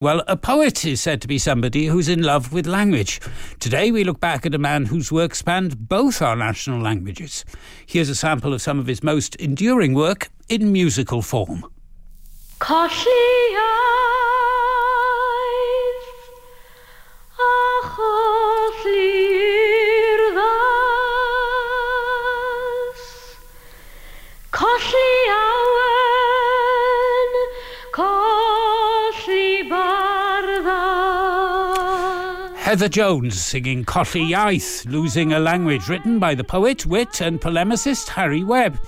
Well, a poet is said to be somebody who's in love with language. Today we look back at a man whose work spanned both our national languages. Here's a sample of some of his most enduring work in musical form. Heather Jones singing Colli Iaith, Losing a Language, written by the poet, wit, and polemicist Harri Webb.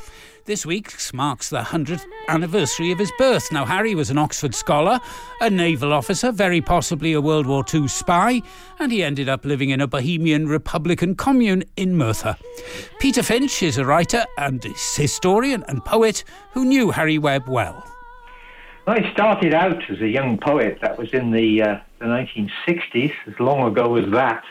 This week marks the 100th anniversary of his birth. Now, Harri was an Oxford scholar, a naval officer, very possibly a World War II spy, and he ended up living in a Bohemian Republican commune in Merthyr. Peter Finch is a writer and historian and poet who knew Harri Webb well. I started out as a young poet. That was in the, uh, the 1960s, as long ago as that.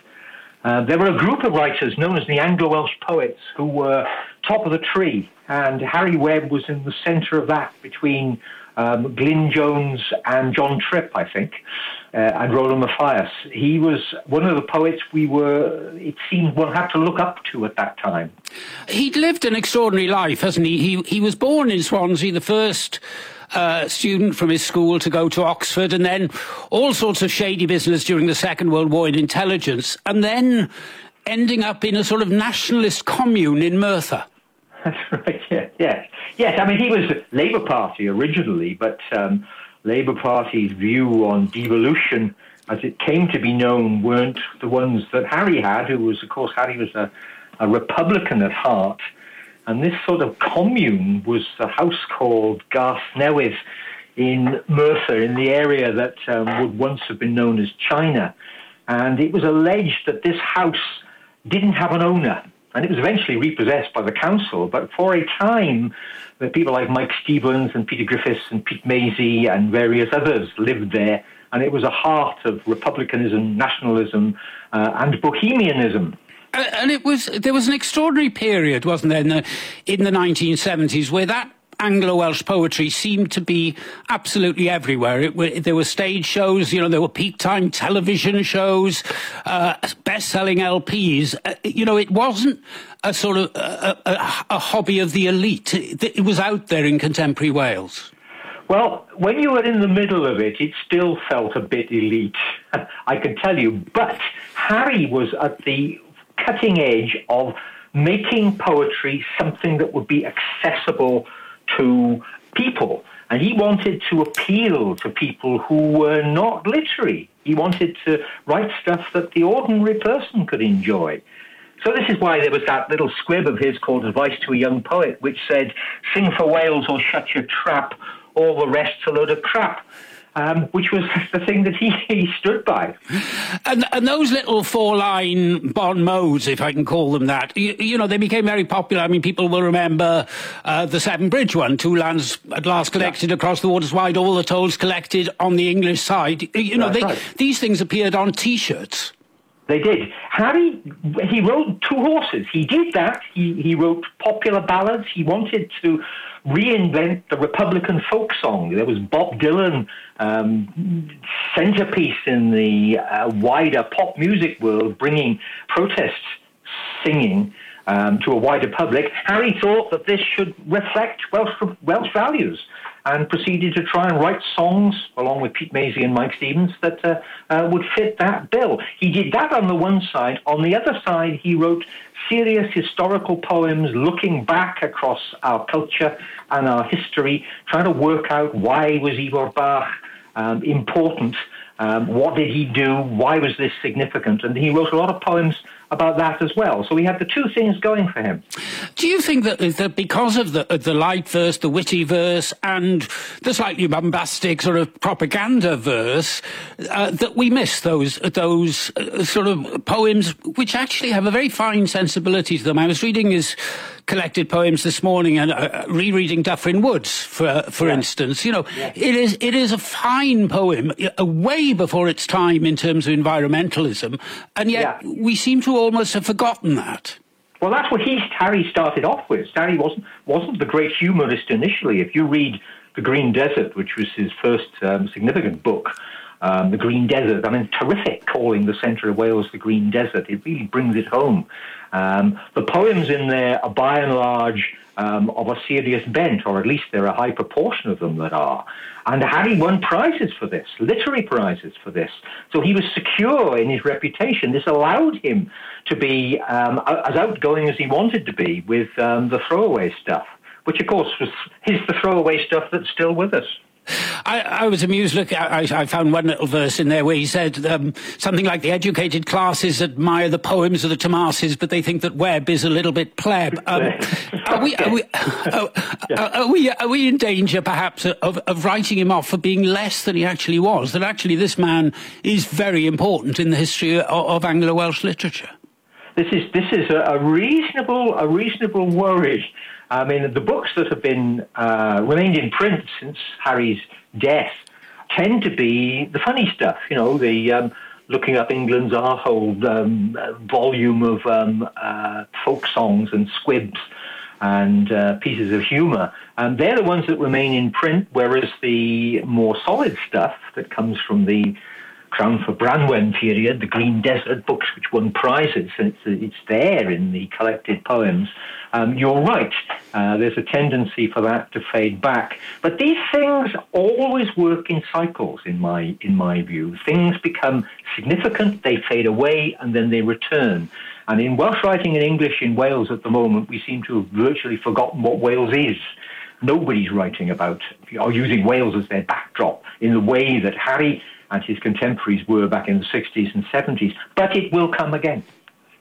Uh, there were a group of writers known as the Anglo Welsh poets who were top of the tree, and Harri Webb was in the centre of that between um, Glyn Jones and John Tripp, I think, uh, and Roland Mathias. He was one of the poets we were, it seemed, one had to look up to at that time. He'd lived an extraordinary life, hasn't he? He, he was born in Swansea, the first uh, student from his school to go to Oxford, and then all sorts of shady business during the Second World War in intelligence, and then ending up in a sort of nationalist commune in Merthyr. That's right. Yeah, yes, yes. I mean, he was Labour Party originally, but um, Labour Party's view on devolution, as it came to be known, weren't the ones that Harri had. Who was, of course, Harri was a, a Republican at heart. And this sort of commune was a house called Garth Newydd in Merthyr, in the area that um, would once have been known as China. And it was alleged that this house didn't have an owner. And it was eventually repossessed by the council. But for a time, the people like Meic Stephens and Peter Griffiths and Pete Meazey and various others lived there. And it was a heart of republicanism, nationalism, uh, and bohemianism. And it was there was an extraordinary period, wasn't there, in the, in the 1970s, where that Anglo Welsh poetry seemed to be absolutely everywhere. It, there were stage shows, you know, there were peak time television shows, uh, best selling LPs. Uh, you know, it wasn't a sort of a, a, a hobby of the elite. It, it was out there in contemporary Wales. Well, when you were in the middle of it, it still felt a bit elite, I can tell you. But Harri was at the cutting edge of making poetry something that would be accessible to people. And he wanted to appeal to people who were not literary. He wanted to write stuff that the ordinary person could enjoy. So this is why there was that little squib of his called Advice to a Young Poet, which said, Sing for Wales or shut your trap, all the rest's a load of crap um, which was the thing that he, he stood by. And, and those little four line bon mots, if I can call them that, you, you, know, they became very popular. I mean, people will remember uh, the Severn Bridge one, two lands at last collected yeah. across the waters wide, all the tolls collected on the English side. You know, they, right. these things appeared on t shirts. They did. Harri, he rode Two Horses. He did that. He, he wrote popular ballads. He wanted to reinvent the Republican folk song. There was Bob Dylan, um, centerpiece in the uh, wider pop music world, bringing protest singing um, to a wider public. Harri thought that this should reflect Welsh, Welsh values and proceeded to try and write songs, along with Pete Meazey and Meic Stephens, that uh, uh, would fit that bill. He did that on the one side. On the other side, he wrote serious historical poems looking back across our culture and our history, trying to work out why was Ifor Bach um, important, um, what did he do, why was this significant, and he wrote a lot of poems about that as well. So we had the two things going for him. Do you think that, that because of the, the light verse, the witty verse, and the slightly bombastic sort of propaganda verse, uh, that we miss those those uh, sort of poems which actually have a very fine sensibility to them? I was reading his collected poems this morning and uh, rereading Dyffryn Woods, for for yeah. instance. You know, yeah. it is it is a fine poem, uh, way before its time in terms of environmentalism, and yet yeah. we seem to almost have forgotten that. Well, that's what he Harri started off with. Harri wasn't wasn't the great humorist initially. If you read The Green Desert, which was his first um, significant book, um, the Green Desert. I mean, terrific calling the centre of Wales the Green Desert. It really brings it home. Um, the poems in there are by and large um, of a serious bent, or at least there are a high proportion of them that are. And Harri won prizes for this, literary prizes for this. So he was secure in his reputation. This allowed him to be um, as outgoing as he wanted to be with um, the throwaway stuff, which of course was his the throwaway stuff that's still with us. I, I, was amused. Look, I, I, found one little verse in there where he said um, something like the educated classes admire the poems of the Thomases, but they think that Webb is a little bit pleb. Um, are, we, are, we, are, are, we, are we in danger, perhaps, of, of writing him off for being less than he actually was? That actually this man is very important in the history of, of Anglo-Welsh literature. This is this is a, a reasonable a reasonable worry. I mean, the books that have been uh, remained in print since Harri's death tend to be the funny stuff. You know, the um, looking up England's arsehole um, volume of um, uh, folk songs and squibs and uh, pieces of humour. And they're the ones that remain in print, whereas the more solid stuff that comes from the Crown for Branwen period, the Green Desert books, which won prizes, and it's, it's there in the collected poems. Um, you're right. Uh, there's a tendency for that to fade back, but these things always work in cycles. In my in my view, things become significant, they fade away, and then they return. And in Welsh writing and English in Wales at the moment, we seem to have virtually forgotten what Wales is nobody's writing about or using Wales as their backdrop in the way that Harri and his contemporaries were back in the 60s and 70s. But it will come again.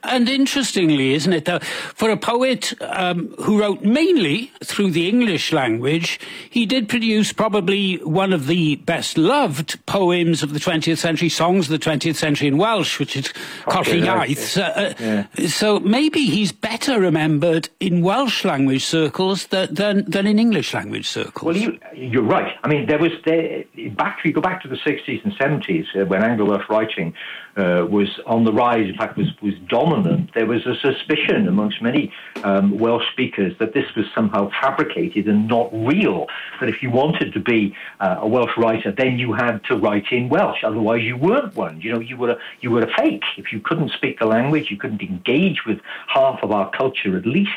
And interestingly, isn't it, that for a poet um, who wrote mainly through the English language, he did produce probably one of the best loved poems of the 20th century, songs of the 20th century in Welsh, which is Colli Iaith. Uh, yeah. So maybe he's better remembered in Welsh language circles than, than, than in English language circles. Well, you, are right. I mean, there was, there, back, you go back to the 60s and 70s uh, when Anglo-Welsh writing uh, was on the rise, in fact, was, was dominant, there was a suspicion amongst many um, Welsh speakers that this was somehow fabricated and not real. That if you wanted to be uh, a Welsh writer, then you had to write in Welsh, otherwise you weren't one. You know, you were a, you were a fake. If you couldn't speak the language, you couldn't engage with half of our culture at least,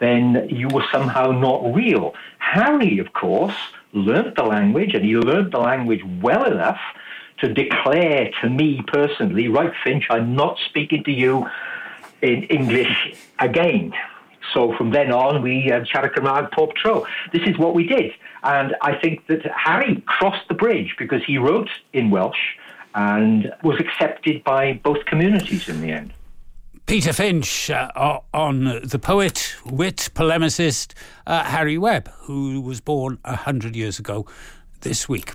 then you were somehow not real. Harri, of course, learnt the language, and he learnt the language well enough to declare to me personally, right, Finch, I'm not speaking to you in English again. So from then on, we uh, tro. This is what we did. And I think that Harri crossed the bridge because he wrote in Welsh and was accepted by both communities in the end. Peter Finch uh, on the poet, wit, polemicist uh, Harri Webb, who was born 100 years ago this week.